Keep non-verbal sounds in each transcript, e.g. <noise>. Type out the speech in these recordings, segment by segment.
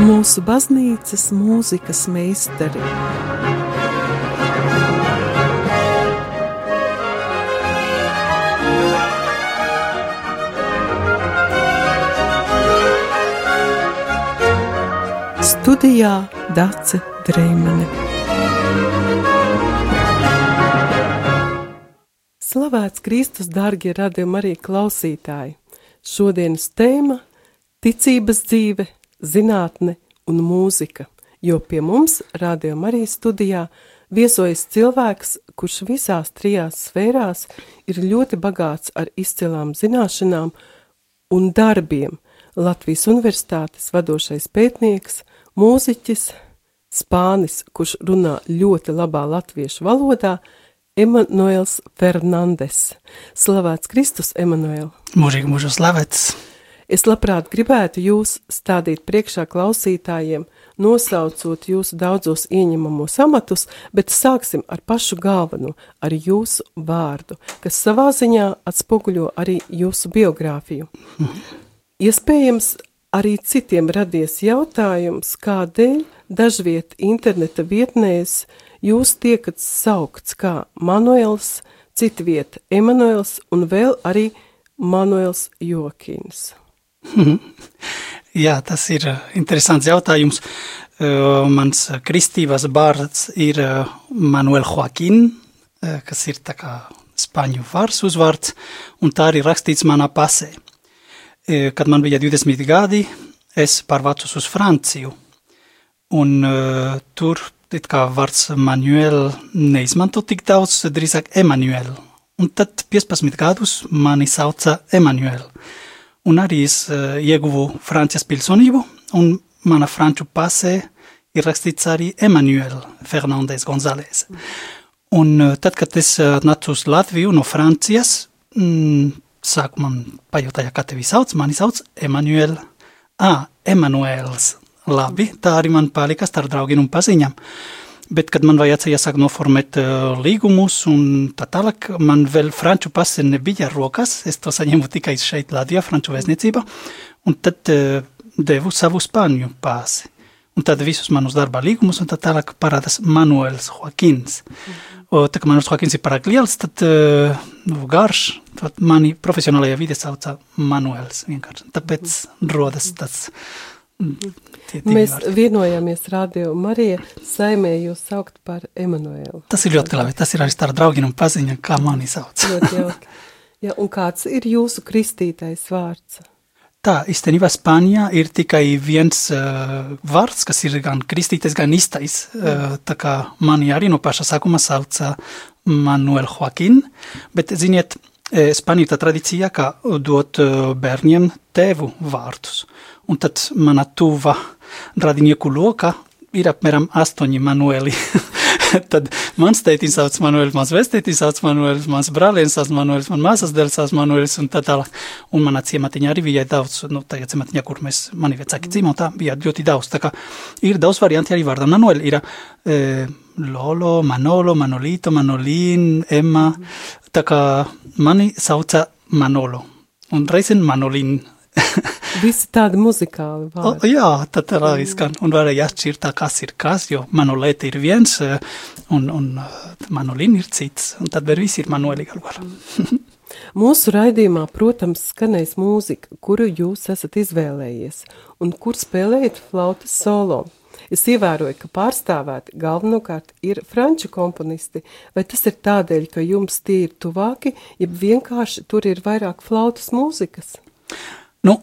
mūsu baznīcas mūzikas meistari. Studijā Dace Dreimane. Slavēts Kristus, dārgie radījumi arī klausītāji! Šodienas tēma - ticības dzīve, zinātne un mūzika, jo pie mums, rādījuma arī studijā, viesojas cilvēks, kurš visās trijās sfērās ir ļoti bagāts ar izcilām zināšanām un darbiem. Latvijas Universitātes vadošais pētnieks, mūziķis, spānis, kurš runā ļoti labā latviešu valodā, Emanuēls Fernandes. Slavēts Kristus, Emanuēl! Mūžīgi mūžu slavēts! Es labprāt gribētu jūs stādīt priekšā klausītājiem, nosaucot jūsu daudzos ieņemamos amatus, bet sāksim ar pašu galveno, ar jūsu vārdu, kas savā ziņā atspoguļo arī jūsu biogrāfiju. Iespējams, arī citiem radies jautājums, kādēļ dažviet interneta vietnēs jūs tiekat saukts kā Manuels, citviet Emanuels un vēl arī Manuels Jokins. <laughs> Jā, tas ir uh, interesants jautājums. Uh, mans kristīvās bārds ir uh, Manuel Joaquin, kas ir tā kā spāņu vārds uzvārds, un tā arī rakstīts manā pasē. Kad man bija 20 gadi, es pārvācos uz Franciju, un uh, tur it kā vārds Manuel neizmanto tik daudz, drīzāk Emanuel. Un tad 15 gadus mani sauca Emanuel. Uh, un arī es uh, ieguvu Francijas pilsonību, un mana franču pasē ir rakstīts arī Emanuel Fernandes González. Un uh, tad, kad es uh, nācu uz Latviju no Francijas, mm, sākumā pajautāja, kā tevi sauc, mani sauc Emanuel. Ah, Emanuels. Labi, tā arī man palika starp draugiem un paziņām. Uh, Bet, kad man vajadzēja sāk noformēt uh, līgumus un tā tālāk, man vēl franču pase nebija rokās, es to saņēmu tikai šeit Latvijā, franču vēstniecībā, un tad uh, devu savu spāņu pasi. Un tad visus manus darba līgumus, un tā tālāk parādās Manuels Joaquins. O, tā kā Manuels Joaquins ir pārāk liels, tad uh, garš, tad mani profesionālajā vide sauca Manuels vienkārši. Tāpēc rodas tas Mēs vārdi. vienojāmies radio Marija saimē jūs saukt par Emanuēlu. Tas ir ļoti labi, tas ir arī starp draugiem un paziņa, kā mani sauc. ļoti jauki. <laughs> Ja, un kāds ir jūsu kristītais vārds? Tā, īstenībā Spānijā ir tikai viens uh, vārds, kas ir gan kristītais, gan īstais. Uh, tā kā mani arī no paša sākuma sauca Manuel Joaquin, bet, ziniet, Spānija ir tā tradīcija, ka dot bērniem tēvu vārdus. Un tad mana tuva radinieku loka ir apmēram astoņi manuēli. <laughs> tad mans tētiņš sauc Manuēlis, mans vestētiņš sauc Manuēlis, mans brālienis sauc Manuēlis, man māsas dēls sauc Manuēlis un tā tālāk. Un manā ciematiņā arī bija daudz, nu, tajā ciematiņā, kur mēs, mani vecāki dzīvo, tā bija ļoti daudz. Tā kā ir daudz varianti arī vārdam. Manuēl ir e, Lolo, Manolo, Manolito, Manolīn, Emma. Tā kā mani sauca Manolo. Un reizēm Manolīn. <laughs> Visi tādi muzikāli vārdi. O, jā, tad tā mm. izskan, un varēja atšķirt tā, kas ir kas, jo manolēta ir viens, eh, un, un eh, manolīna ir cits, un tad vēl visi ir manuēli galvā. <laughs> Mūsu raidījumā, protams, skanēs mūzika, kuru jūs esat izvēlējies, un kur spēlējat flautas solo. Es ievēroju, ka pārstāvēti galvenokārt ir franču komponisti, vai tas ir tādēļ, ka jums tie ir tuvāki, ja vienkārši tur ir vairāk flautas mūzikas? Nu,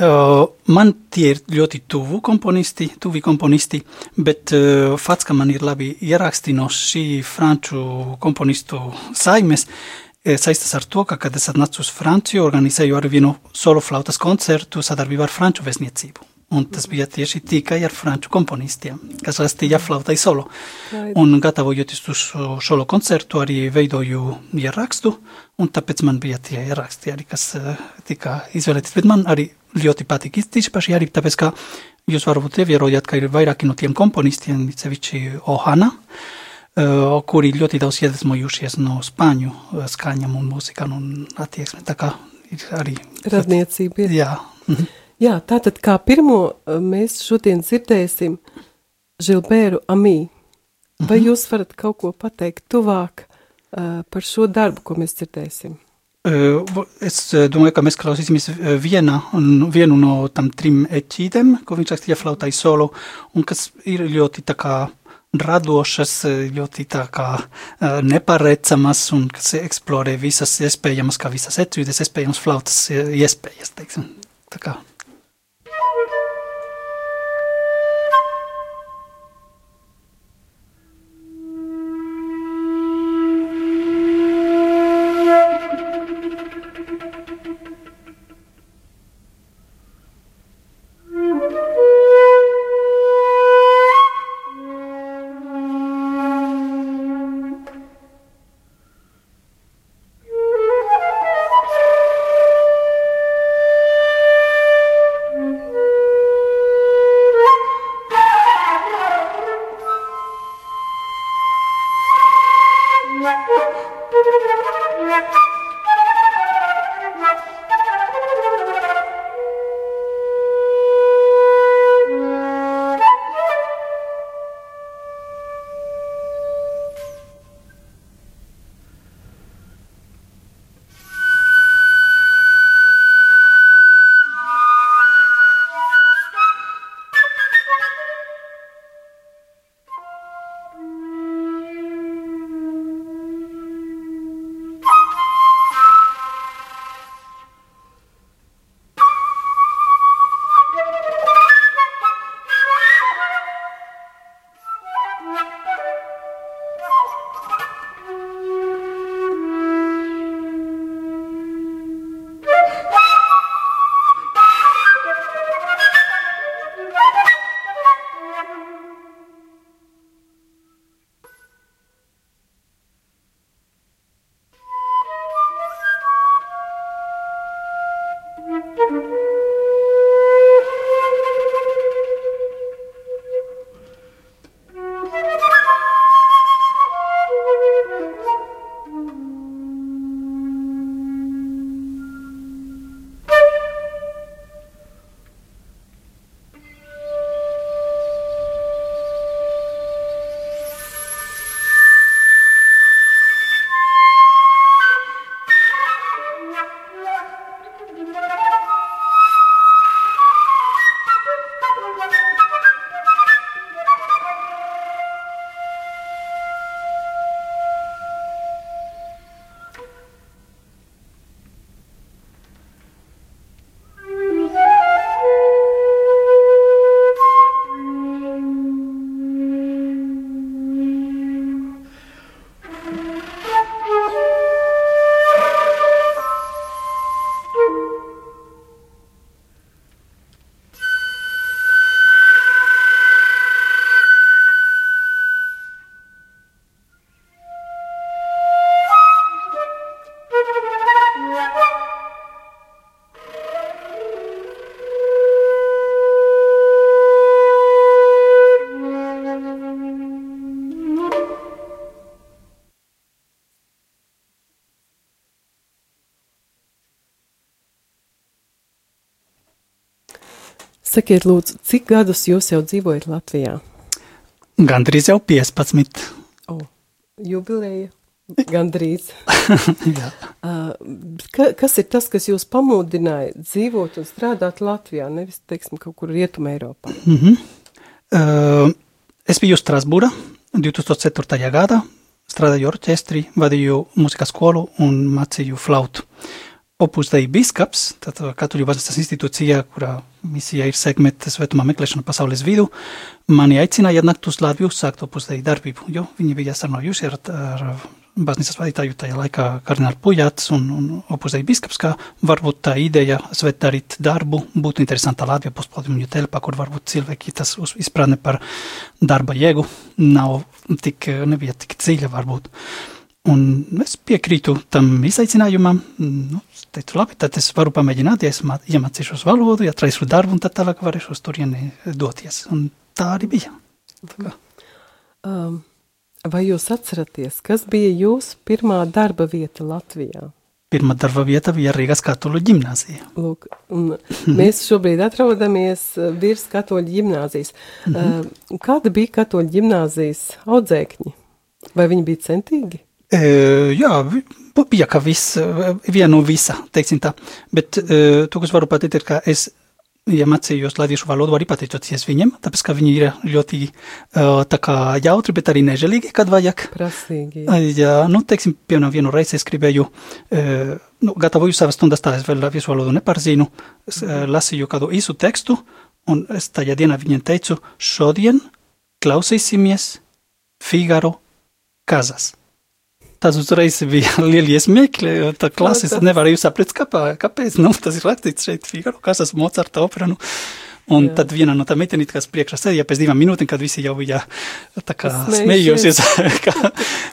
Uh, man tie ir ļoti tuvu komponisti, tuvi komponisti, bet uh, fakts, ka man ir labi ieraksti no šī franču komponistu saimes, saistās ar to, ka, kad es atnācu uz Franciju, organizēju ar vienu solo flautas koncertu sadarbībā ar franču vēstniecību. Un tas bija tieši tikai ar franču komponistiem, kas rakstīja flautai solo. Un gatavojoties uz solo koncertu, arī veidoju ierakstu, un tāpēc man bija tie ieraksti arī, kas uh, tika izvēlēti. Bet man arī ļoti patīk īpaši arī tāpēc, ka jūs varbūt ievērojat, ka ir vairāki no tiem komponistiem, cevišķi Ohana, uh, kuri ļoti daudz iedvesmojušies no spāņu uh, skaņām un mūzikām un attieksmi. Tā kā ir arī... Radniecība. Jā. Mhm. Jā, tātad kā pirmo uh, mēs šodien dzirdēsim Žilbēru Amī. Vai Mhm. jūs varat kaut ko pateikt tuvāk uh, par šo darbu, ko mēs dzirdēsim? Vo- Es domāju, ka mēs klausīsimies viena, vienu no tam trim eķītēm, ko viņš rakstīja flautai solo, un kas ir ļoti tā kā radošas, ļoti tā kā nepareicamas, un kas eksplorē visas iespējamas, kā visas eķītes, iespējamas flautas iespējas, teiksim. Tā kā. Sakiet, lūdzu, cik gadus jūs jau dzīvojat Latvijā? Gandrīz jau 15. O, jubileja. Gandrīz. <laughs> Ka, kas ir tas, kas jūs pamudināja dzīvot un strādāt Latvijā, nevis, teiksim, kaut kur Rietumē Eiropā? Mm -hmm. uh, es biju Strasbūrā 2004. gadā, strādāju orķestrī, vadīju mūzikas skolu un mācīju flautu. Opus Dei biskaps, tātad katoļu baznīcas institūcija, kurā misija ir sekmēt svētumā meklēšanu pasaules vidu, mani aicināja atnākt uz Latviju sākt Opus Dei darbību, jo viņi bija sarunājuši ar, ar baznīcas vadītāju tajā laikā kardinālu Pujāts un, un Opus Dei biskaps, ka varbūt tā ideja svēt darīt darbu būtu interesanta Latvijā postpaldījumu telpā, kur varbūt cilvēki tas uz- izpratne par darba jēgu nav tik, nebija tik dziļa varbūt. Un es piekrītu tam izaicinājumam. Nu, es teicu, labi, tad es varu pamēģināt, ja es mā- iemācīšos valodu, ja atraisu darbu, un tad tālāk varēšu uz turieni doties. Un tā arī bija. Tā. Um, vai jūs atceraties, kas bija jūsu pirmā darba vieta Latvijā? pirmā darba vieta bija Rīgas katoļu ģimnāzija. Lūk, <laughs> mēs šobrīd atrodamies uh, virs katoļu ģimnāzijas. Mm -hmm. uh, kāda bija katoļu ģimnāzijas audzēkņi? Vai viņi bija centīgi? E, jā, bija kā viss, viena no visa, teiksim tā. Bet e, to, kas varu pateikt, ir, ka es ja mācījos latviešu valodu arī pateicoties viņiem, tāpēc, ka viņi ir ļoti uh, tā kā jautri, bet arī nežēlīgi, kad vajag. Prasīgi. Jā, nu, teiksim, piemēram, vienu reizi es gribēju, uh, nu, gatavoju savas stundas tā, es vēl latviešu valodu neparzinu, es uh, lasīju kādu īsu tekstu, un es tajā dienā viņiem teicu, šodien klausīsimies Figaro kazas. Tas uzreiz bija <laughs> lieli iesmiekļi, jo tā klases nevarēju saprast, kāpā, kāpēc, nu, tas ir rakstīts šeit Figaro, kas esmu Mozarta opera, nu. Un Jā. tad viena no tā meitenīte, kas priekšā sēdīja pēc divām minūtēm, kad visi jau bija tā kā smējosies, <laughs> ka,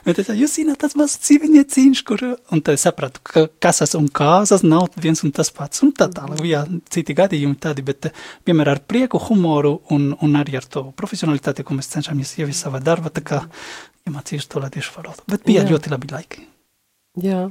bet es, jūs zināt, tas mazs cīviņieciņš, kur, un tad sapratu, ka kasas un kāzas nav viens un tas pats, un tā tālāk bija citi gadījumi tādi, bet vienmēr ar prieku, humoru un, un arī ar to profesionalitāti, ko mēs cenšamies ievies savā darba, tā kā iemācījos to latviešu valodu. Bet bija Jā. ļoti labi laiki. Jā.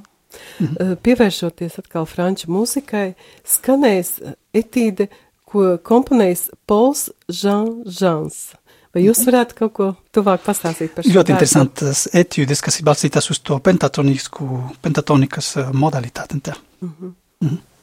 Mhm. Pievēršoties atkal franču mūzikai, skanēs etīde, ko komponējis Pols Jean Žans. Vai jūs mhm. varētu kaut ko tuvāk pastāstīt par šo? Ļoti interesantas etūdes, kas ir balstītas uz to pentatonisku, pentatonikas modalitāti. Mm -hmm. Mm -hmm.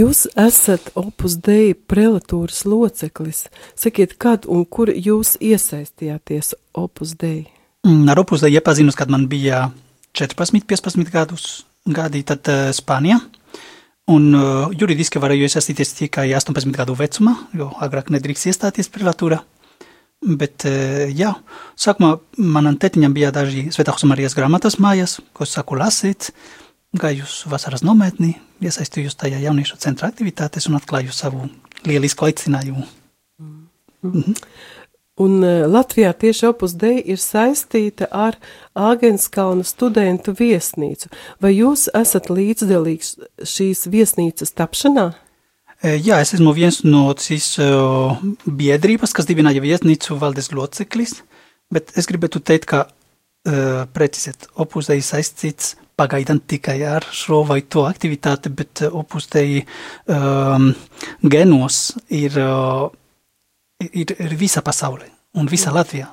Jūs esat opus dei prelatūras loceklis. Sakiet, kad un kur jūs iesaistījāties opus dei? Mm, Ar opus dei iepazinus, kad man bija 14, 15 gadus, gadi tad uh, Spānijā. Un uh, juridiski varēju iesaistīties tikai 18 gadu vecumā, jo agrāk nedrīkst iestāties prelatūrā. Bet, uh, jā, sākumā manam tetiņam bija daži Svētākus Marijas grāmatas mājās, ko saku lasīt, gāju uz vasaras nometni, iesaistījos tajā jauniešu centra aktivitātes un atklāju savu lielisku aicinājumu. Mhm. Un uh, Latvijā tieši opus dei ir saistīta ar Āgenskalna studentu viesnīcu. Vai jūs esat līdzdalīgs šīs viesnīcas tapšanā? E, Jā, es esmu viens no šīs uh, biedrības, kas dibināja viesnīcu valdes loceklis, bet es gribētu teikt, ka precizēt, opus dei saistīts pagaidām tikai ar šo vai to aktivitāti, bet uh, opus dei um, genos ir, uh, ir, ir visa pasaule un visa Latvijā.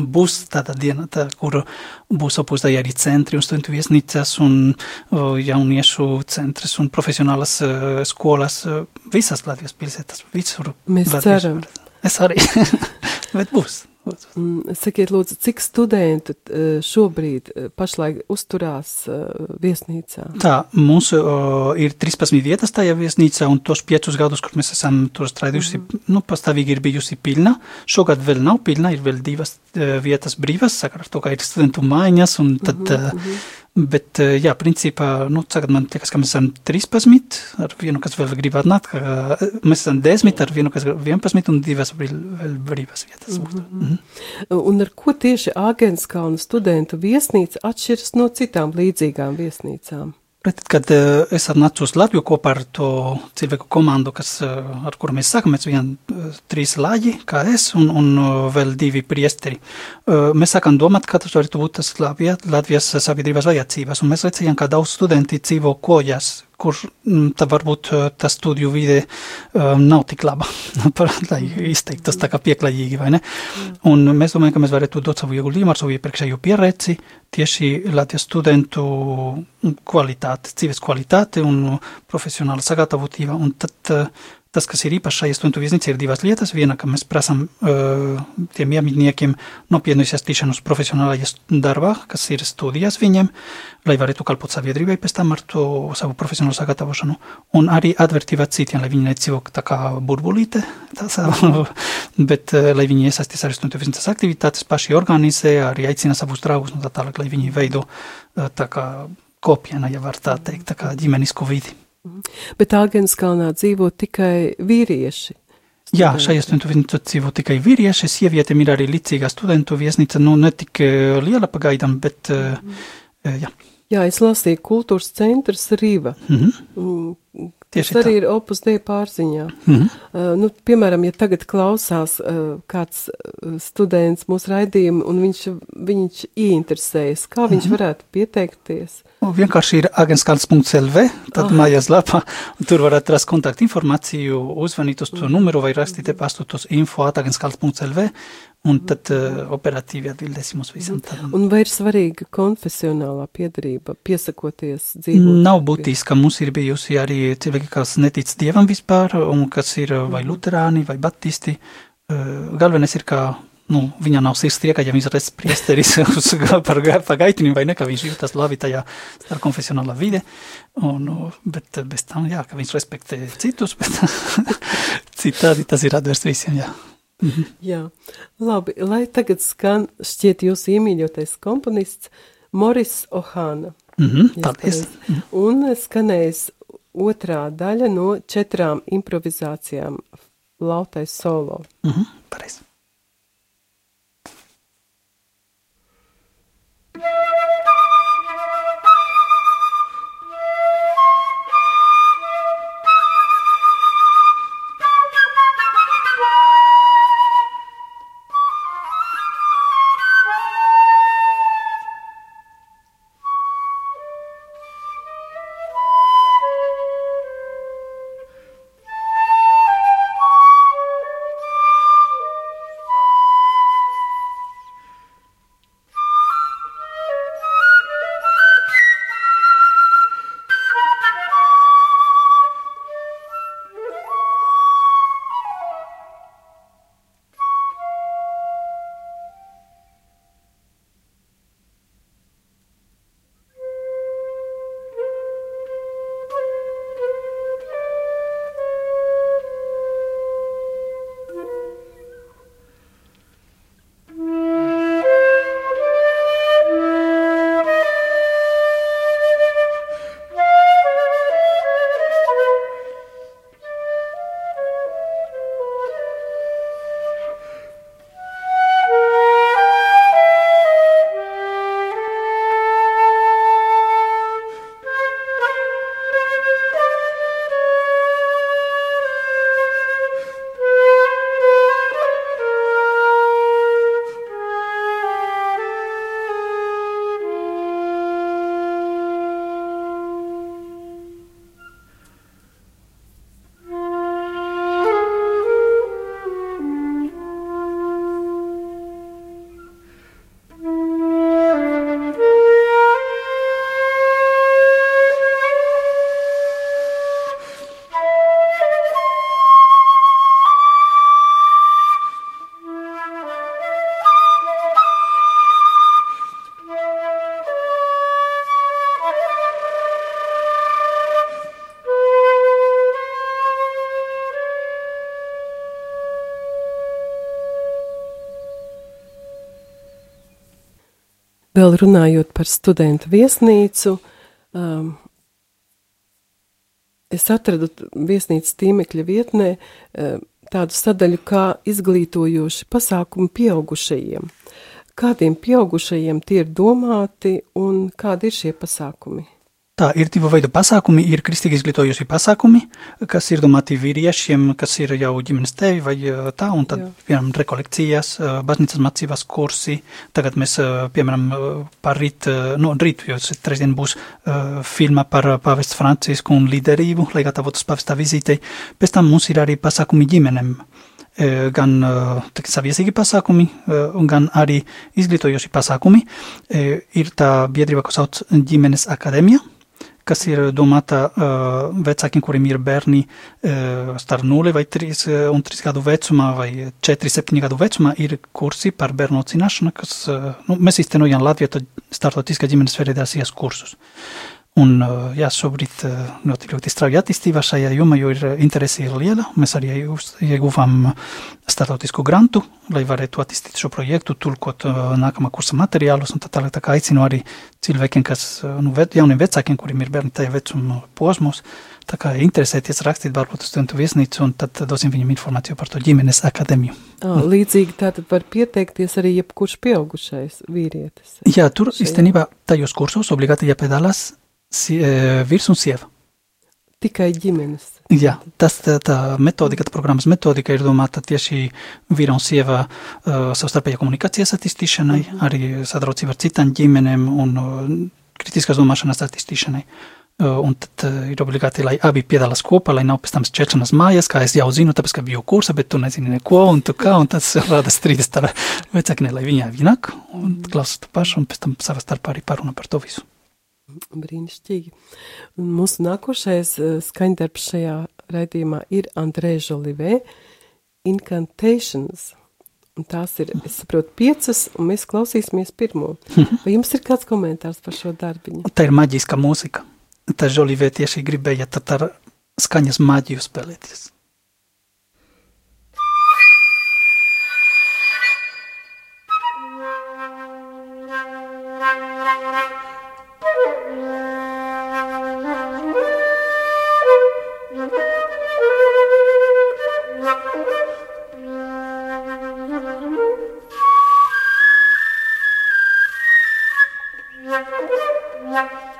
Būs tāda diena, tā, kur būs opus dei arī centri un studentu viesnīcas un uh, jauniešu centrs un profesionālas uh, skolas uh, visas Latvijas pilsētas, visur. Mēs Latvijas ceram. Es arī, <laughs> bet būs. Sakiet, lūdzu, cik studentu uh, šobrīd uh, pašlaik uzturās uh, viesnīcā? Tā, mums uh, ir 13 vietas tajā viesnīcā, un tos 5 gadus, kur mēs esam tur strādājuši, mm -hmm. nu, pastāvīgi ir bijusi pilna. Šogad vēl nav pilna, ir vēl divas vietas brīvas, sakot ar to, ka ir studentu mājiņas, un tad, mm -hmm. Bet, uh, jā, principā, nu, tagad man liekas, ka mēs esam 13, ar vienu, kas vēl grib atnākt, uh, mēs esam 10, ar vienu, kas grib 11, un divas vēl brīvas vietas. Mm -hmm. Mm -hmm. Un ar ko tieši Āgenskalna studentu viesnīca atšķiras no citām līdzīgām viesnīcām? Tad, kad uh, es atnācu uz Latviju kopā ar to cilvēku komandu, kas, uh, ar kuru mēs sākam, mēs vien uh, trīs lāģi, kā es, un, un vēl divi priesteri. Mēs sākam domāt, ka tas varētu būt tas Latvijas sabiedrības vajadzības, un mēs redzējām, ka daudz studenti dzīvo kojās, kur mm, tā varbūt uh, tā studiju vide um, nav tik laba, <laughs> par, lai izteiktos tā kā pieklājīgi, vai ne? Un mēs domājam, ka mēs varētu dot savu ieguldījumu ar savu iepriekšējo pieredzi tieši Latvijas studentu kvalitāte, dzīves kvalitāte un profesionāla sagatavotība. Un tad uh, tas, kas ir īpaši šajā studentu viesnīcā, ir divas lietas. Viena, ka mēs prasām uh, tiem iemītniekiem nopietnu iesaistīšanos profesionālajā darbā, kas ir studijas viņiem, lai varētu kalpot sabiedrībai pēc tam ar to savu profesionālu sagatavošanu. Un arī atvērtība citiem, lai viņi nedzīvo tā kā burbulīte, tā <laughs> savu, bet uh, lai viņi iesaistīs arī studentu viesnīcas aktivitātes, paši organizē, arī aicina savus draugus un tā tālāk, lai viņi veido uh, tā kā kopiena, ja var tā teikt, tā kā ģimenisku vidi. Bet Āgenskalnā dzīvo tikai vīrieši. Jā, šajā studentu dzīvo tikai vīrieši, sievietēm ir arī līdzīga studentu viesnīca, nu ne tik eh, liela pagaidām, bet eh, jā. Jā, es lasīju kultūras centrs Rīva. Mhm. Mm, Tieši Tas arī tā. ir opus dei pārziņā. Mhm. Uh, nu, piemēram, ja tagad klausās uh, kāds students mūsu raidījumu un viņš, viņš ieinteresējas, kā viņš Mhm. varētu pieteikties? Nu, Vienkārši ir agenskals.lv, tad Ah. mājas lapā, un tur var atrast kontaktu informāciju, uzvanīt uz to numuru vai rakstīt e-pastu uz info agenskals.lv, un tad uh, operatīvi atbildēsim uz visam. Tad, Un vai ir svarīga konfesionālā piedarība, piesakoties dzīvot? Nav būtiski, ka mums ir bijusi arī cilvēki, kas netic dievam vispār, un kas ir uh, vai luterāni, vai baptisti. Uh, Galvenais ir, ka nu, viņa nav sirdsprieka, ja viņš redz priesteris <laughs> uz par, ga- pa gaitiņu, vai ne, ka viņš jūtas labi tajā starpkonfesionālā vide, un, uh, bet uh, bez tam, jā, ka viņš respektē citus, <laughs> bet citādi tas ir atvērts visiem, jā. Jā, labi, lai tagad skan šķiet jūsu iemīļotais komponists Moris Ohana. Mhm, paldies. pareizi- Un skanēs otrā daļa no četrām improvizācijām Lautais solo. Mhm, pareizi. Vēl runājot par studentu viesnīcu, um, es atradu viesnīcas tīmekļa vietnē um, tādu sadaļu kā izglītojoši pasākumi pieaugušajiem. Kādiem pieaugušajiem tie ir domāti un kādi ir šie pasākumi? Tā ir divu veidu pasākumi. Ir kristīgi izglītojošie pasākumi, kas ir domāti vīriešiem, kas ir jau ģimenes tevi vai tā, un tad, Jā. piemēram, rekolekcijas, baznīcas mācībās kursi. Tagad mēs, piemēram, par rīt, no rīt, jo trešdien būs filma par pavestu Francisku un līderību, lai gatavotos pavestā vizītei. Pēc tam mums ir arī pasākumi ģimenēm gan saviesīgi pasākumi, gan arī izglītojoši pasākumi. Ir tā biedrība, ko sauc ģimenes akadēmija, kas ir domāta uh, vecākiem, kuriem ir bērni uh, starp 0 vai 3 uh, un 3 gadu vecumā vai 4, 7 gadu vecumā, ir kursi par bērnu audzināšanu, kas, uh, nu, mēs īstenojam Latvijā startautiskā ģimenes federācijas kursus. Un, jā, šobrīd notiek ļoti strauja attīstība šajā jomā, jo ir interese ir liela. Mēs arī ieguvām startautisku grantu, lai varētu attīstīt šo projektu, tulkot nākamā kursa materiālus. Tā tālāk tā kā aicinu arī cilvēkiem, kas, nu, jauniem vecākiem, kuriem ir bērni tajā vecuma posmos, tā kā interesēties rakstīt varbūt studentu viesnīcu, un tad dosim viņam informāciju par to ģimenes akadēmiju. Oh, līdzīgi tātad var pieteikties arī jebkurš pieaugušais vīrietis. Jā, tur īstenībā tajos kursos obligāti jāpiedalās vīrs un sieva. Tikai ģimenes. Jā, tas tā, tā metodika, tā programmas metodika ir domāta tieši vīra un sieva uh, savstarpējā komunikācijas attīstīšanai, mm -hmm. arī sadraucība ar citām ģimenēm un uh, kritiskās domāšanas attīstīšanai. Uh, un tad uh, ir obligāti, lai abi piedalās kopā, lai nav pēc tam šķēršanas mājās, kā es jau zinu, tāpēc, ka biju kursa, bet tu nezini neko, un tu kā, un tas <laughs> rada strīdas starp vecākiem, lai viņi vienāk, un klausās tu pašu, un pēc tam savā starpā arī paruna par to visu. Brīnišķīgi. Un mūsu nākošais uh, skaņdarbs šajā raidījumā ir Andrēža Olivē Incantations. Un tās ir, es saprotu, piecas, un mēs klausīsimies pirmo. Vai jums ir kāds komentārs par šo darbiņu? Tā ir maģiska mūzika. Tā Žolivē tieši gribēja tad ar skaņas maģiju spēlēties. Yeah.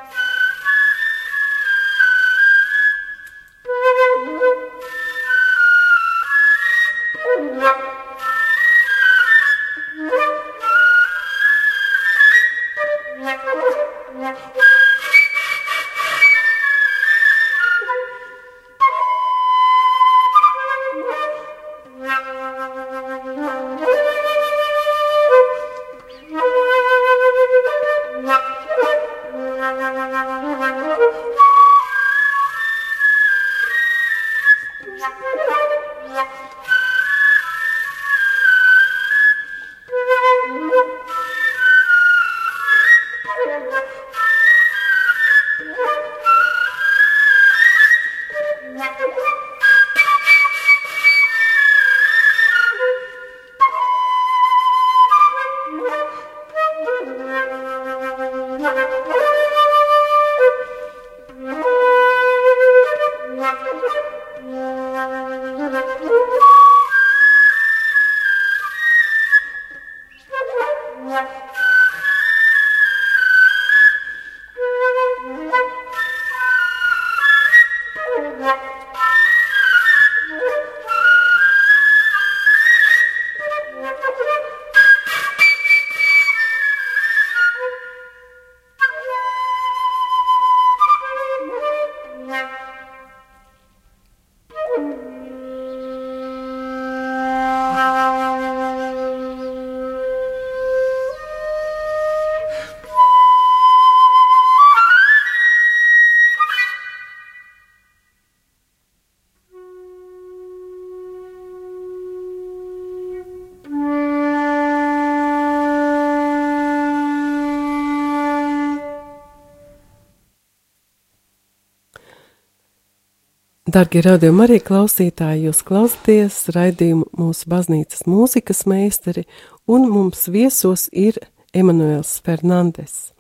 Dargie radījumi arī klausītāji, jūs klausāties raidījumu mūsu baznīcas mūzikas meistari, un mums viesos ir Emanuels Fernandes.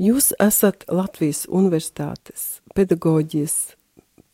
Jūs esat Latvijas Universitātes pedagoģijas,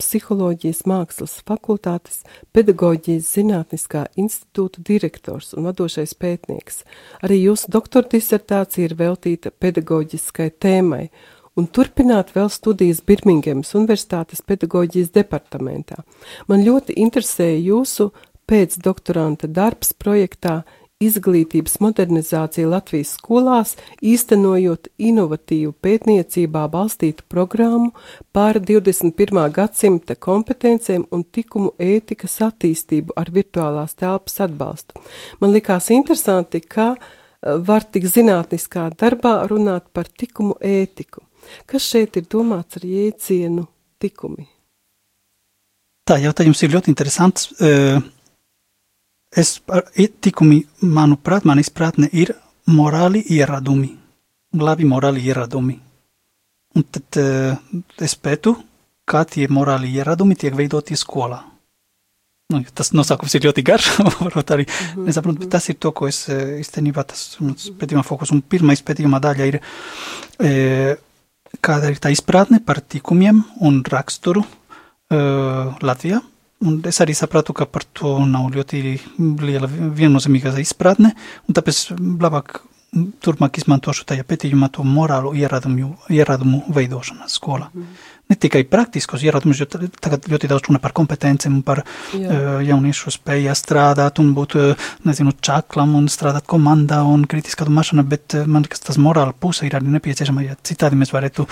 psiholoģijas mākslas fakultātes, pedagoģijas zinātniskā institūta direktors un vadošais pētnieks. Arī jūsu doktora disertācija ir veltīta pedagoģiskai tēmai un turpināt vēl studijas Birmingemas Universitātes pedagoģijas departamentā. Man ļoti interesēja jūsu pēcdoktoranta darbs projektā Izglītības modernizācija Latvijas skolās, īstenojot inovatīvu pētniecībā balstītu programmu pār 21. gadsimta kompetencēm un tikumu ētikas attīstību ar virtuālās telpas atbalstu. Man likās interesanti, ka eh, var tik zinātniskā darbā runāt par tikumu ētiku. Kas šeit ir domāts ar jēdzienu tikumi? Tā jautājums ir ļoti interesants. Es tikumi, manuprāt, man izpratne ir morāli ieradumi, labi morāli ieradumi. Un tad es pētu, kā tie morāli ieradumi tiek veidoti skolā. Nu, tas nosaukums ir ļoti garš, <laughs> varbūt arī -hmm. nesaprotu, bet tas ir to, ko es īstenībā tas pētījumā fokus. Un pirmais pētījumā daļa ir e, kāda ir tā izpratne par tikumiem un raksturu uh, Latvijā. Un es arī sapratu, ka par to nav ļoti liela viennozīmīga izpratne, un tāpēc labāk turpmāk izmantošu tajā pētījumā to morālu ieradumu, ieradumu veidošanu skolā. Mm ne tikai praktiskos ierodumus, jo tagad ļoti daudz runa par kompetencijām, par Jā. uh, jauniešu spēju strādāt un būt, uh, nezinu, čaklam un strādāt komandā un kritiskā domāšana, bet uh, man liekas, tas morāla puse ir arī nepieciešama, ja citādi mēs varētu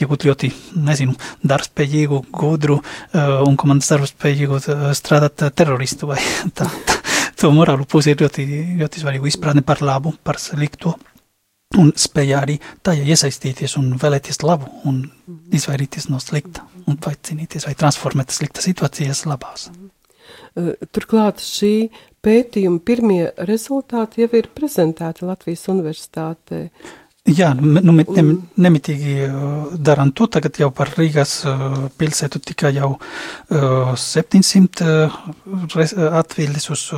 iegūt ļoti, nezinu, darbspējīgu, gudru un komandas darbspējīgu strādāt teroristu vai <laughs> tā. tā. To morālu pusi ir ļoti, ļoti svarīgu izpratni par labu, par slikto un spēja arī tajā iesaistīties un vēlēties labu un izvairīties no slikta un vai cīnīties vai transformēt sliktas situācijas labās. Turklāt šī pētījuma pirmie rezultāti jau ir prezentēti Latvijas universitātē. Jā, nu, ne, ne, nemitīgi darām to, tagad jau par Rīgas pilsētu tika jau uh, 700 uh, atvildes uz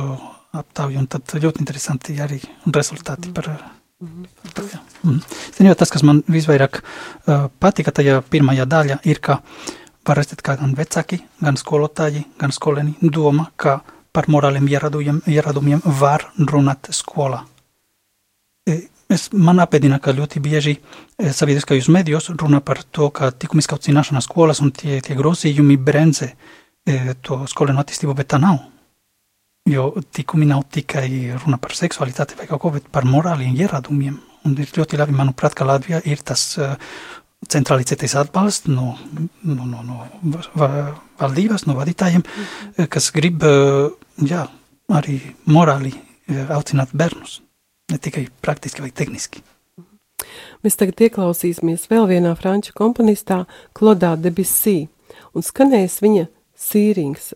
aptauju, un tad ļoti interesanti arī rezultāti mm. par Mm. Ziniet, tas, kas man visvairāk uh, patika tajā pirmajā daļā, ir, ka var redzēt, kā gan vecāki, gan skolotāji, gan skolēni doma, ka par morāliem ieradumiem, ieradumiem var runāt skolā. E, es, man apēdina, ka ļoti bieži e, sabiedriskajos medijos runā par to, ka likumiskā audzināšana skolas un tie, tie grozījumi bremzē e, to skolēnu attīstību, bet tā nav. Jo tikumi nav tikai runa par seksualitāti vai kaut ko, bet par morāliem ieradumiem. Un ir ļoti labi, manuprāt, ka Latvijā ir tas uh, centralizētais atbalsts no, no, no, no valdības, no vadītājiem, mm kas grib uh, jā, arī morāli uh, audzināt bērnus, ne tikai praktiski vai tehniski. Mēs tagad ieklausīsimies vēl vienā franču komponistā, Klodā Debussy, un skanēs viņa sīrings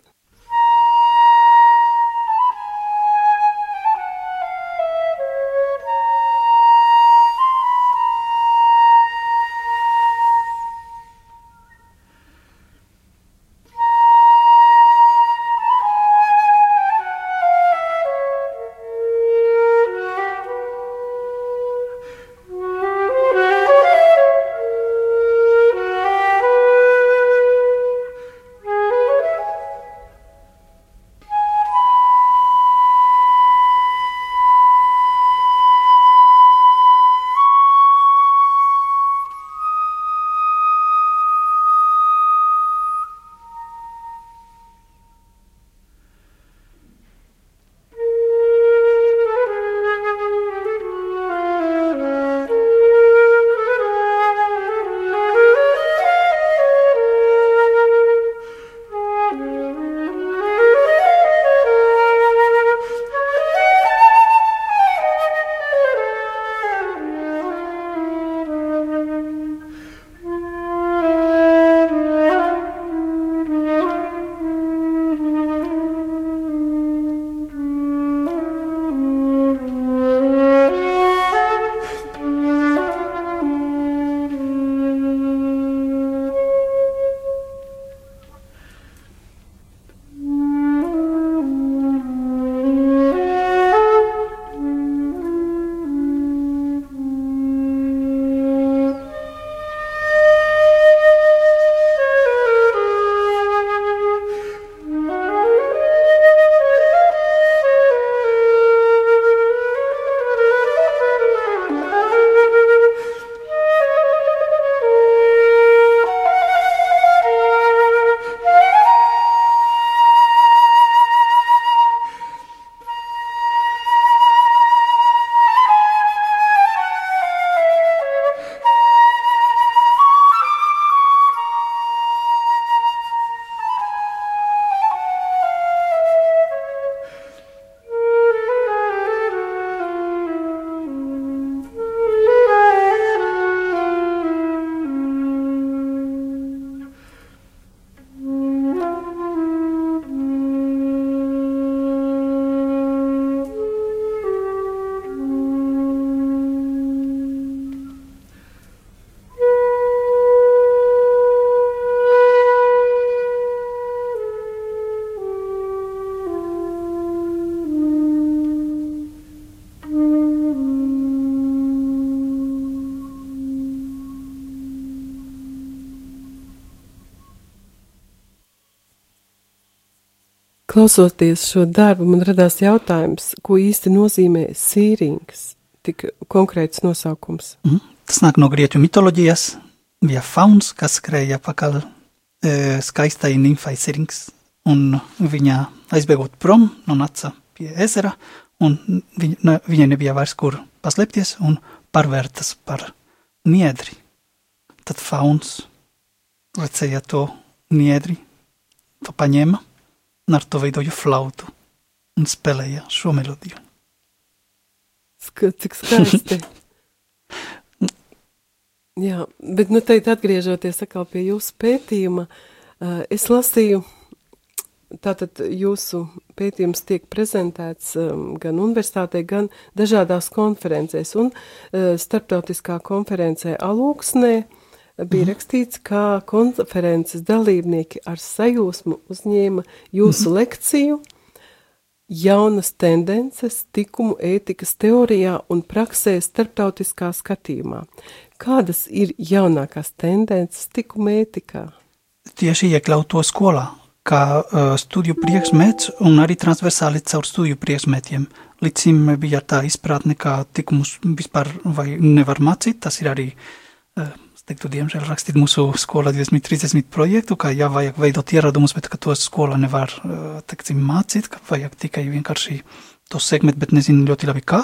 Klausoties šo darbu, man radās jautājums, ko īsti nozīmē sīrings, tik konkrēts nosaukums. Mm. Tas nāk no grieķu mitoloģijas, bija fauns, kas skrēja pakaļ e, skaistai nimfai sirings, un viņa aizbēgot prom, nonāca pie ezera, un viņa, ne, viņai nebija vairs kur paslēpties, un pārvērtas par niedri. Tad fauns redzēja to niedri, to paņēma, un ar to veidoja flautu un spēlēja šo melodiju. Sk cik skaisti. Jā, bet nu teikt atgriežoties atkal pie jūsu pētījuma, es lasīju, tātad jūsu pētījums tiek prezentēts gan universitātē, gan dažādās konferencēs, un starptautiskā konferencē Alūksnē bija mhm. rakstīts, kā konferences dalībnieki ar sajūsmu uzņēma jūsu mhm. lekciju, jaunas tendences tikumu ētikas teorijā un praksē starptautiskā skatījumā. Kādas ir jaunākās tendences tikuma ētikā? Tieši iekļaut to skolā, kā uh, studiju priekšmets un arī transversāli caur studiju priekšmetiem. Līdz šim bija tā izpratne, ka tikumus vispār vai nevar mācīt, tas ir arī uh, teiktu, diemžēl rakstīt mūsu skolā 2030 projektu, ka jā, vajag veidot ieradumus, bet ka tos skola nevar, teiksim, mācīt, ka vajag tikai vienkārši to segment, bet nezinu ļoti labi kā,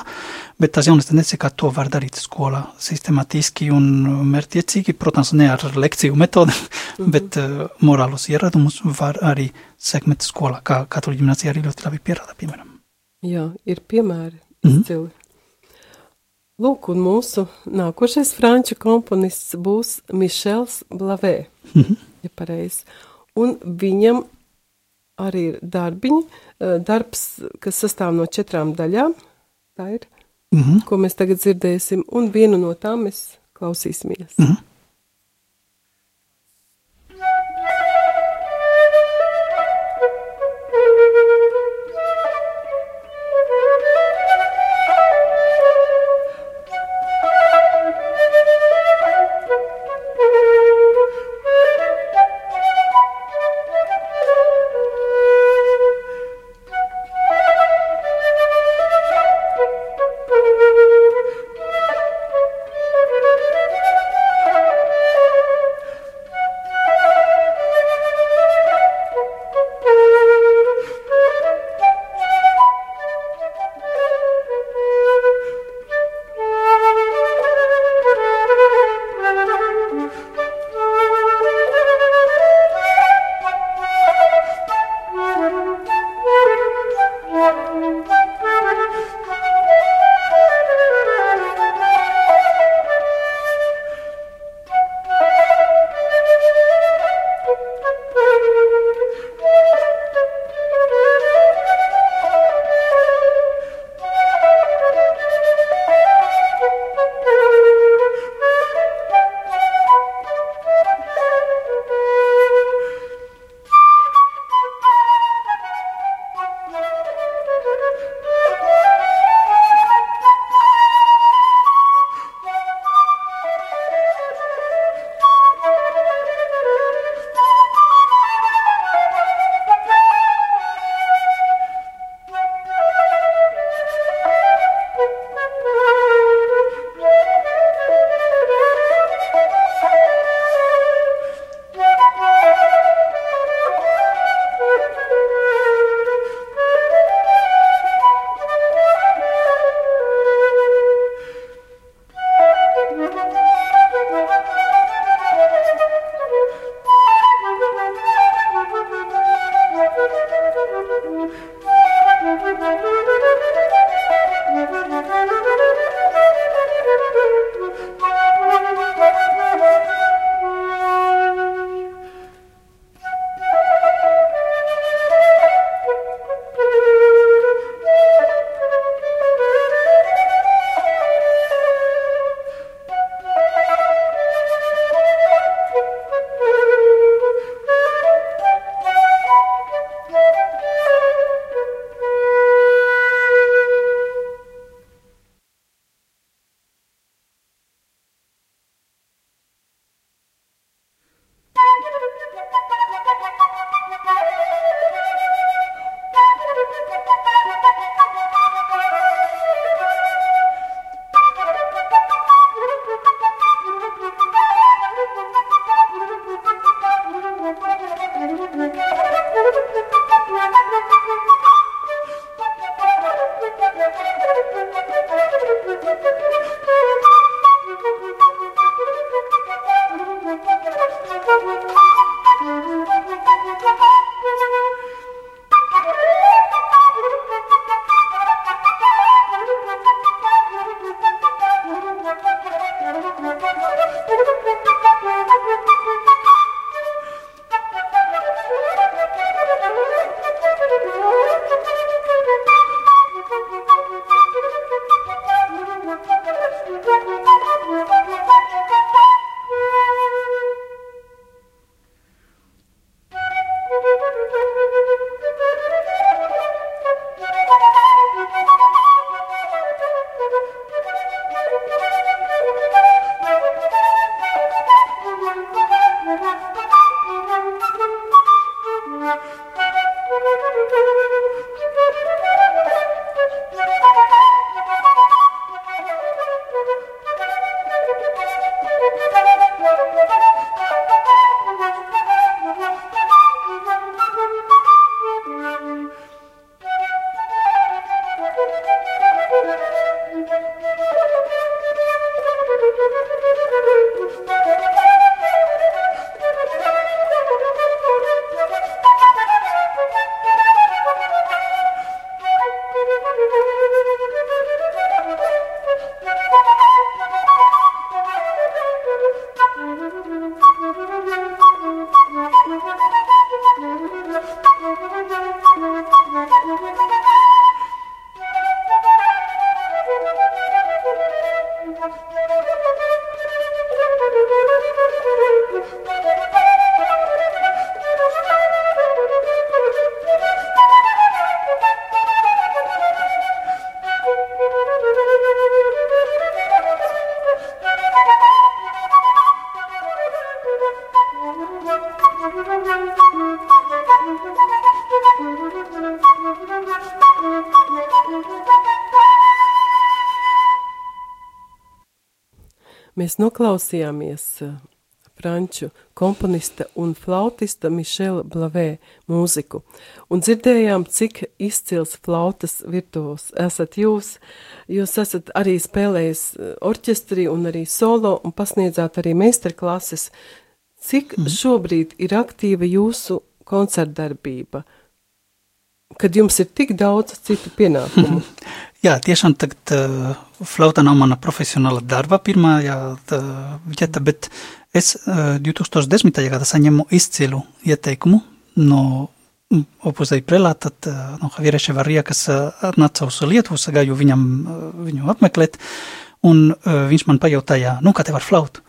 bet tās jaunas tendences, kā to var darīt skolā sistematiski un mērķiecīgi, protams, ne ar lekciju metodi, mm -hmm. bet uh, morālos ieradumus var arī segment skolā, kā katoļu ģimnācija arī ļoti labi pierāda, piemēram. Jā, ir piemēri, mm -hmm. izcili. Lūk, un mūsu nākošais franču komponists būs Mišels Blavē, mm -hmm. ja pareizi. Un viņam arī ir darbiņi, eh, darbs, kas sastāv no četrām daļām, tā ir, mm -hmm. ko mēs tagad dzirdēsim, un vienu no tām mēs klausīsimies. Mm -hmm. Mēs noklausījāmies uh, franču komponista un flautista Mišela Blavē mūziku, un dzirdējām, cik izcils flautas virtuos esat jūs. Jūs esat arī spēlējis uh, orķestrī un arī solo un pasniedzāt arī meistarklases. Cik mm. šobrīd ir aktīva jūsu koncertdarbība, kad jums ir tik daudz citu <laughs> pienākumu? Jā, tiešām tagad uh, flauta nav mana profesionāla darba pirmā vieta, bet es uh, 2010. gadā saņemu izcilu ieteikumu no opusēja prelāta, uh, no Javiera Ševarija, kas uh, atnāca uz Lietuvu, sagāju viņam, uh, viņu apmeklēt, un uh, viņš man pajautāja, nu, kā tev ar flautu?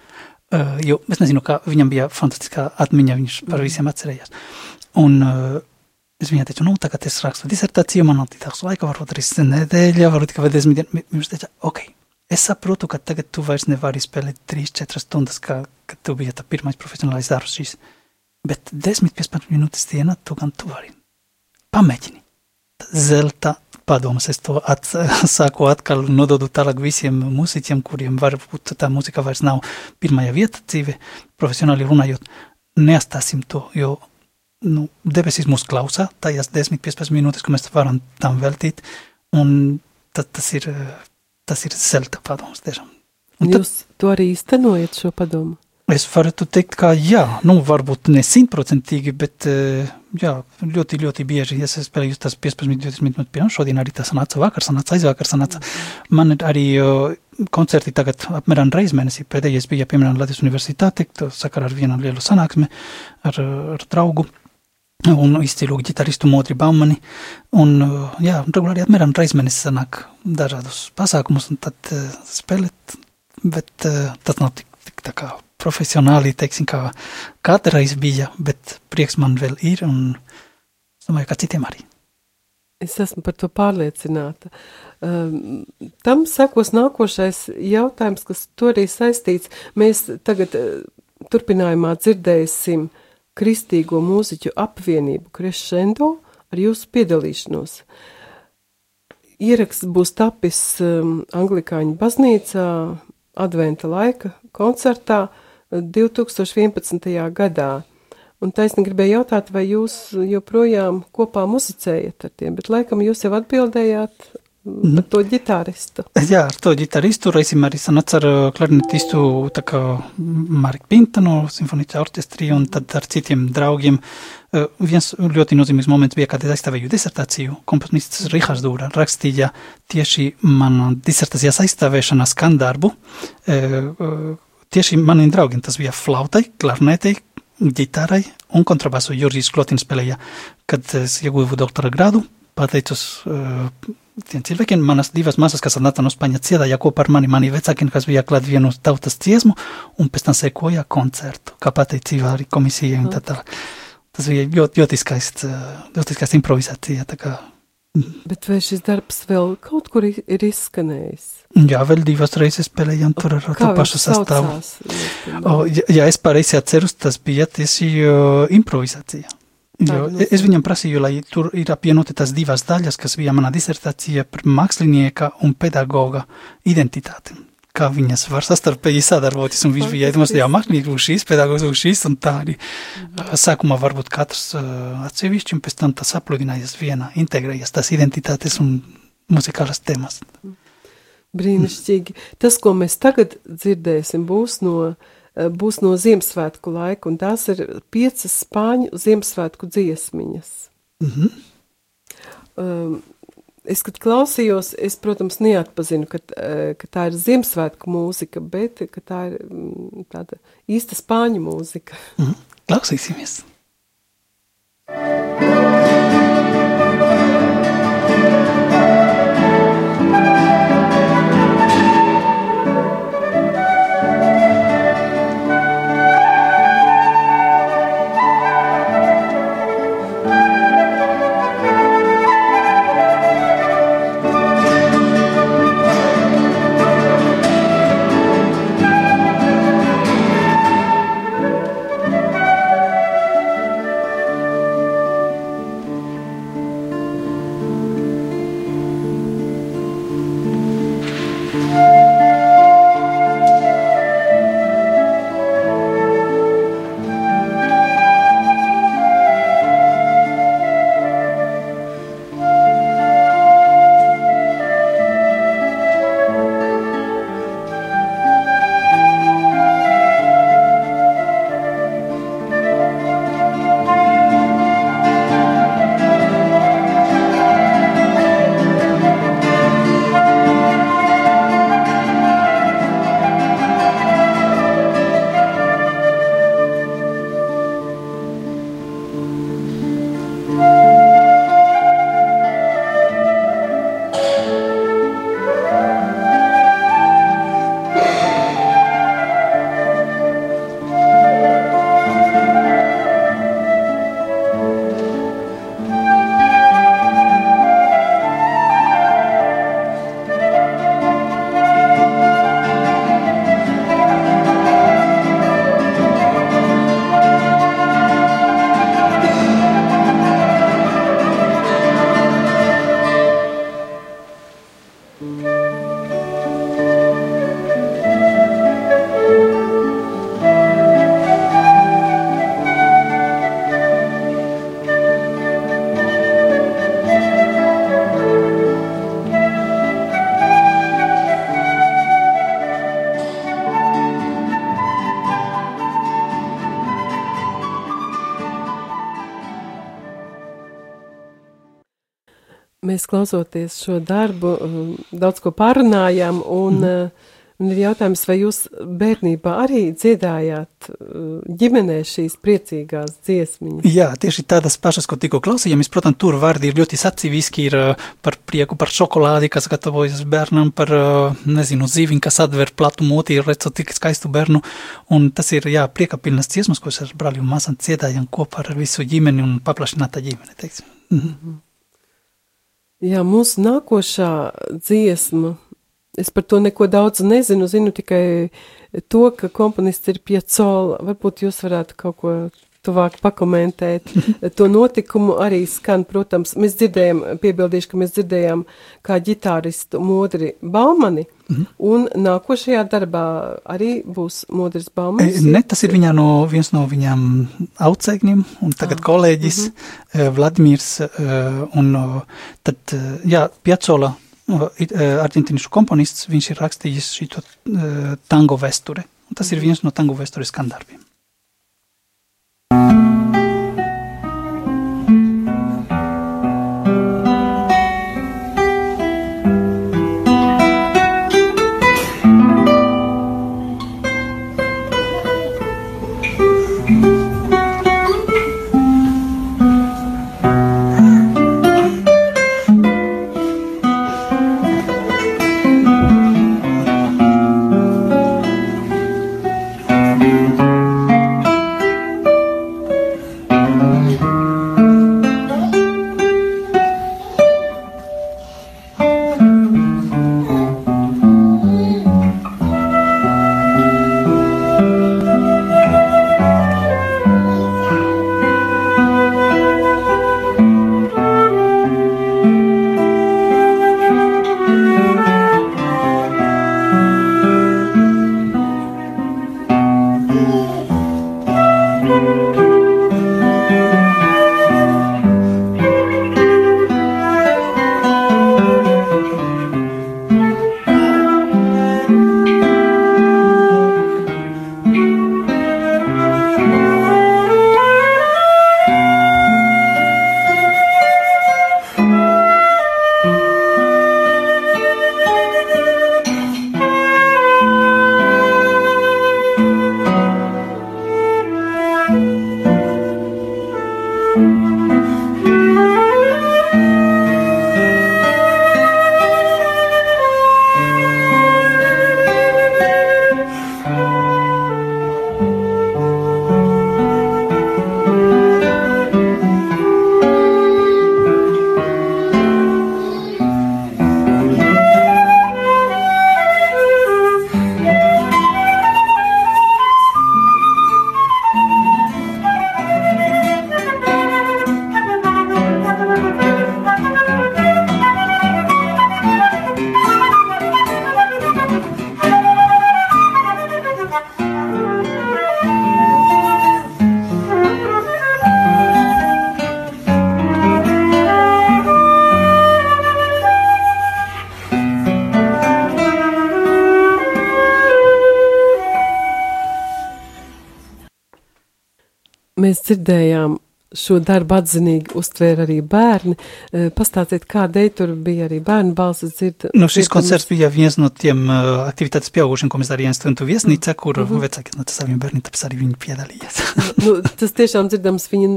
Uh, jo es nezinu, kā viņam bija fantastiskā atmiņa, viņš par visiem atcerējās. Un uh, es viņai teicu, nu, tagad es rakstu disertāciju, man daudz laika, varbūt arī nedēļa, varbūt tikai desmit dienas. Viņš teica, ok, es saprotu, ka tagad tu vairs nevari spēlēt 3-4 stundas, kā, kad tu biji tā pirmais profesionālais darbs šīs. Bet 10-15 minūtes dienā tu gan tu vari. Pamēģini. Zelta padomas, es to at, <laughs> sāku atkal nododu tālāk visiem mūziķiem, kuriem varbūt tā mūzika vairs nav pirmajā vieta dzīve, profesionāli runājot, neatstāsim to, jo nu, debesis mūs klausā tajās 10-15 minūtes, ko mēs varam tam veltīt, un tad tas ir, tas ir zelta padoms tiešām. Un Jūs tad, to arī īstenojat šo padomu? Es varētu teikt, ka jā, nu varbūt ne simtprocentīgi, bet jā, ļoti, ļoti bieži, ja es spēlēju tās 15-20 minūtes, piemēram, šodien arī tas sanāca vakar, sanāca aizvakar, sanāca. Man ir arī koncerti tagad apmēram reiz mēnesī, pēdējais bija, piemēram, Latvijas universitāte, sakar ar vienu lielu sanāksmi ar, ar draugu un izcilu ģitaristu Modri Baumani, un, jā, regulāri apmēram reiz mēnesī sanāk dažādus pasākumus, un tad uh, spēlēt, bet uh, tas nav tik, tik tā kā profesionāli, teiksim, kā kādreiz bija, bet prieks man vēl ir, un es domāju, ka citiem arī. Es esmu par to pārliecināta. Um, tam sekos nākošais jautājums, kas to arī saistīts. Mēs tagad uh, turpinājumā dzirdēsim kristīgo mūziķu apvienību Crescendo ar jūsu piedalīšanos. Ieraksts būs tapis um, Anglikāņu baznīcā adventa laika koncertā. Uh, 2011. gadā. Un taisni gribēju jautāt, vai jūs joprojām kopā muzicējat ar tiem, bet laikam jūs jau atbildējāt mm. ar to ģitāristu. <laughs> Jā, ar to ģitāristu reizim arī sanāca ar uh, klarinetistu tā kā Marku Pinta no simfoniķa orķestrī un tad ar citiem draugiem. Uh, viens ļoti nozīmīgs moments bija, kad es aizstāvēju disertāciju. Komponists Rihards Dūra rakstīja tieši man disertācijas aizstāvēšanas skandarbu, uh, tieši maniem draugiem tas bija flautai, klarnetei, ģitārai un kontrabasu. Jurijs Klotins spēlēja, kad es ieguvu doktora grādu, pateicos uh, tiem cilvēkiem, manas divas māsas, kas atnāca no Spaņa ciedāja kopā ar mani, mani vecākiem, kas bija klāt vienu tautas ciesmu, un pēc tam sekoja koncertu, kā pateicība arī komisijai un tā tālāk. Tas bija ļoti, ļoti skaists, ļoti skaists improvizācija, tā kā Bet vai šis darbs vēl kaut kur ir izskanējis? Jā, vēl divas reizes spēlējām tur ar to pašu sastāvu. O, ja, ja es pareizi atceros, tas bija tieši uh, improvizācija. Jo, es viņam prasīju, lai tur ir apvienoti tās divas daļas, kas bija mana disertācija par mākslinieka un pedagoga identitāti kā viņas var sastarpēji sadarboties, un viņš bija iedomās, jā, mākslinieki būs šīs, pedagogs būs šīs, un tā arī mm. sākumā varbūt katrs uh, atsevišķi, un pēc tam tas apludinājies vienā, integrējies tās identitātes un muzikālas temas. Brīnišķīgi. Tas, ko mēs tagad dzirdēsim, būs no, būs no Ziemassvētku laika, un tās ir piecas spāņu Ziemassvētku dziesmiņas. Mm -hmm. um, es, kad klausījos, es, protams, neatpazinu, ka, eh, ka tā ir Ziemassvētku mūzika, bet tā ir mm, tāda īsta spāņu mūzika. Mm, klausīsimies! Mēs klausoties šo darbu, um, daudz ko pārunājām, un, mm. un ir jautājums, vai jūs bērnībā arī dziedājāt uh, ģimenē šīs priecīgās dziesmiņas? Jā, tieši tādas pašas, ko tikko klausījāmies. Protams, tur vārdi ir ļoti sacīviski, ir par prieku, par šokolādi, kas gatavojas bērnam, par, nezinu, zīviņu, kas atver platu moti, redzot tik skaistu bērnu, un tas ir, jā, prieka pilnas dziesmas, ko es ar brāļu un māsām dziedājam kopā ar visu ģimeni un paplašinātā ģimene, teiksim. Mhm. Jā, mūsu nākošā dziesma, es par to neko daudz nezinu, zinu tikai to, ka komponists ir Piacola. Varbūt jūs varētu kaut ko tuvāk pakomentēt. <laughs> to notikumu arī skan, protams, mēs dzirdējām, piebildīšu, ka mēs dzirdējām kā ģitāristu Modri Baumani, mm un nākošajā darbā arī būs Modris Baumans. E, ne, tas ir viņā no, viens no viņām audzēkņiem, un tagad ah. kolēģis mm -hmm. Vladimirs, un tad, jā, Piacola, argentīnišu komponists, viņš ir rakstījis šito tango vesture, un tas ir viens no tango vestures skandarbiem. Mēs dzirdējām šo darbu atzinīgi uztvēra arī bērni. E, pastāstiet, kādēļ tur bija arī bērnu balsis dzird. Nu, šis koncerts bija viens no tiem uh, aktivitātes pieaugušiem, ko mēs darījām studentu viesnīcā, kur mhm. -huh. vecāki no saviem bērniem, tāpēc arī viņi piedalījās. <laughs> nu, tas tiešām dzirdams, viņi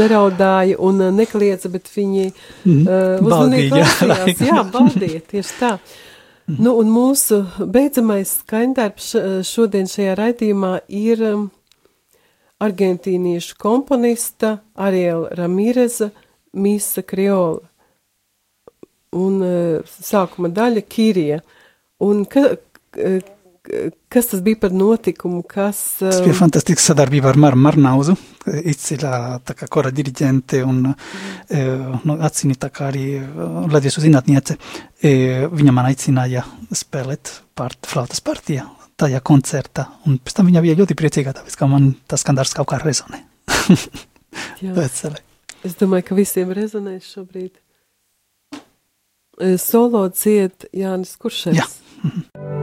neraudāja un nekliedza, bet viņi mm. uh, uzmanīgi klausījās. Jā, baudīja, tieši tā. Mm. Nu, un mūsu beidzamais skaņdarbs šodien šajā raidījumā ir um, argentīniešu komponista Ariela Ramireza Misa Kriola un uh, sākuma daļa Kirija. Un ka, kas tas bija par notikumu, kas... Uh, tas bija fantastiska sadarbība ar Maru Marnauzu, izcilā tā kā kora diriģente un mm. nu, atcīni tā kā arī Latviešu zinātniece. Viņa man aicināja spēlēt part, flautas partijā tajā koncertā. Un pēc tam viņa bija ļoti priecīga, tāpēc, ka man tas skandārs kaut kā rezonē. <laughs> es domāju, ka visiem rezonēs šobrīd. Solo dzied Jānis Kuršēns. Jā. Mhm.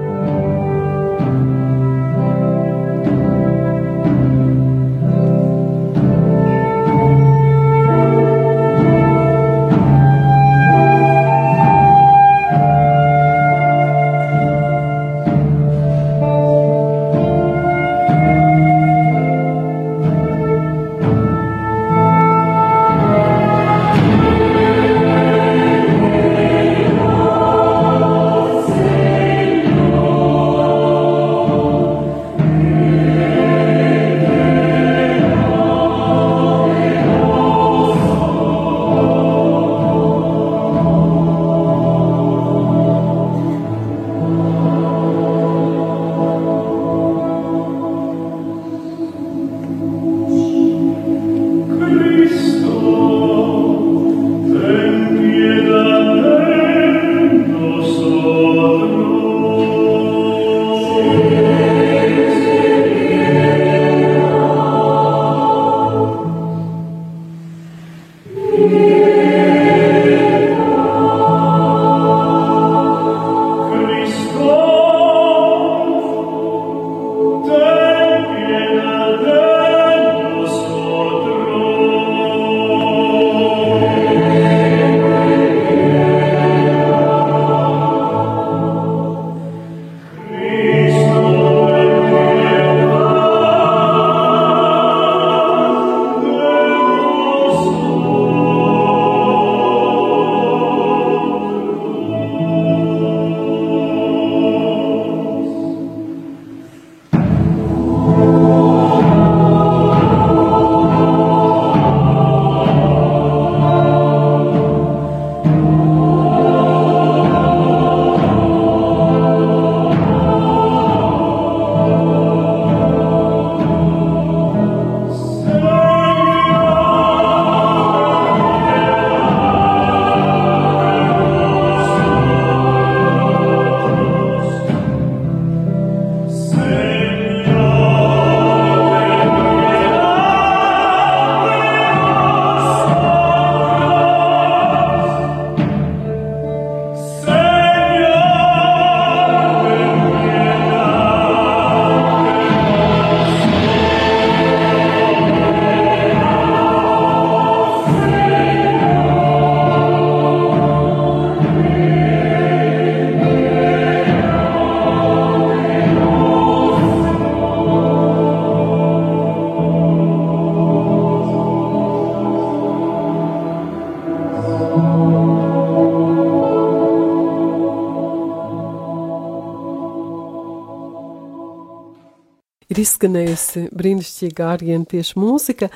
Izskanējusi brīnišķīga argentiešu mūzika.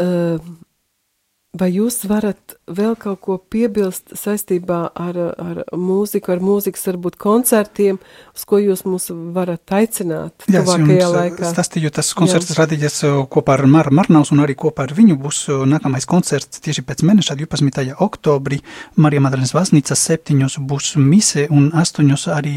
Uh, Vai jūs varat vēl kaut ko piebilst saistībā ar, ar mūziku, ar mūzikas, varbūt koncertiem, uz ko jūs mūs varat aicināt Jā, tuvākajā laikā? Stāstīju, tas koncerts radījies uh, kopā ar Mara Marnaus un arī kopā ar viņu būs uh, nākamais koncerts tieši pēc mēneša 12. oktobrī. Marija Madalenes Vasnīcas septiņos būs mise un astoņos arī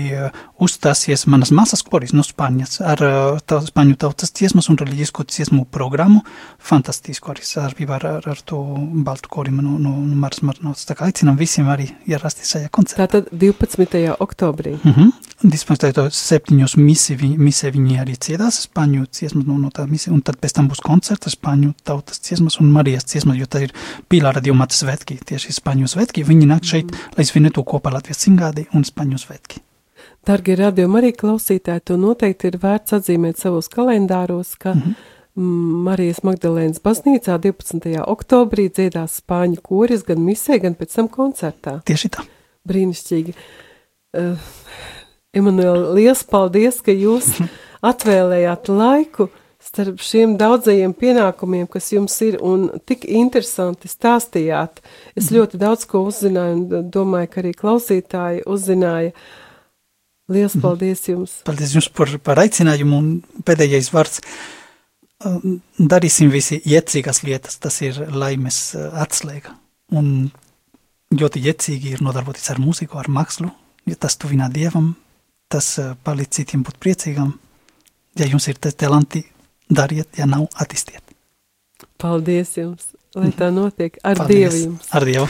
uzstāsies manas masas koris no Spāņas ar tā, Spāņu tautas ciesmas un reliģisko ciesmu programmu. Fantastisku arī sarbībā ar, ar, ar to baltu korim no, no, no Maras Marnovas. Tā kā aicinām visiem arī ierasties šajā koncertā. Tātad 12. oktobrī. Mm -hmm. 12. septiņos misi, viņi, misē viņi arī ciedās spāņu ciesmas no, no tā misija, un tad pēc tam būs koncerta spāņu tautas ciesmas un Marijas ciesmas, jo tā ir Pīlāra divmata svētki, tieši spāņu svētki. Viņi nāk šeit, mm lai svinētu kopā Latvijas cingādi un spāņu svētki. Dargie radio arī klausītāji, to noteikti ir vērts atzīmēt savos kalendāros, ka mm -hmm Marijas Magdalēnas baznīcā 12. oktobrī dziedās spāņu koris gan misē, gan pēc tam koncertā. Tieši tā. Brīnišķīgi. Uh, Emanuēl, liels paldies, ka jūs <laughs> atvēlējāt laiku starp šiem daudzajiem pienākumiem, kas jums ir, un tik interesanti stāstījāt. Es mm. ļoti daudz ko uzzināju, un domāju, ka arī klausītāji uzzināja. Liels mhm. paldies jums! Paldies jums par, par aicinājumu, un pēdējais vārds. Uh, darīsim visi iecīgas lietas, tas ir laimes eh, atslēga. Un ļoti iecīgi ir nodarboties ar mūziku, ar mākslu, jo tas tuvinā Dievam, tas eh, palīdz citiem būt priecīgam. Ja jums ir talanti, dariet, ja nav, attīstiet. Paldies jums, lai tā notiek ar Paldies. Dievu jums. Ar Dievu.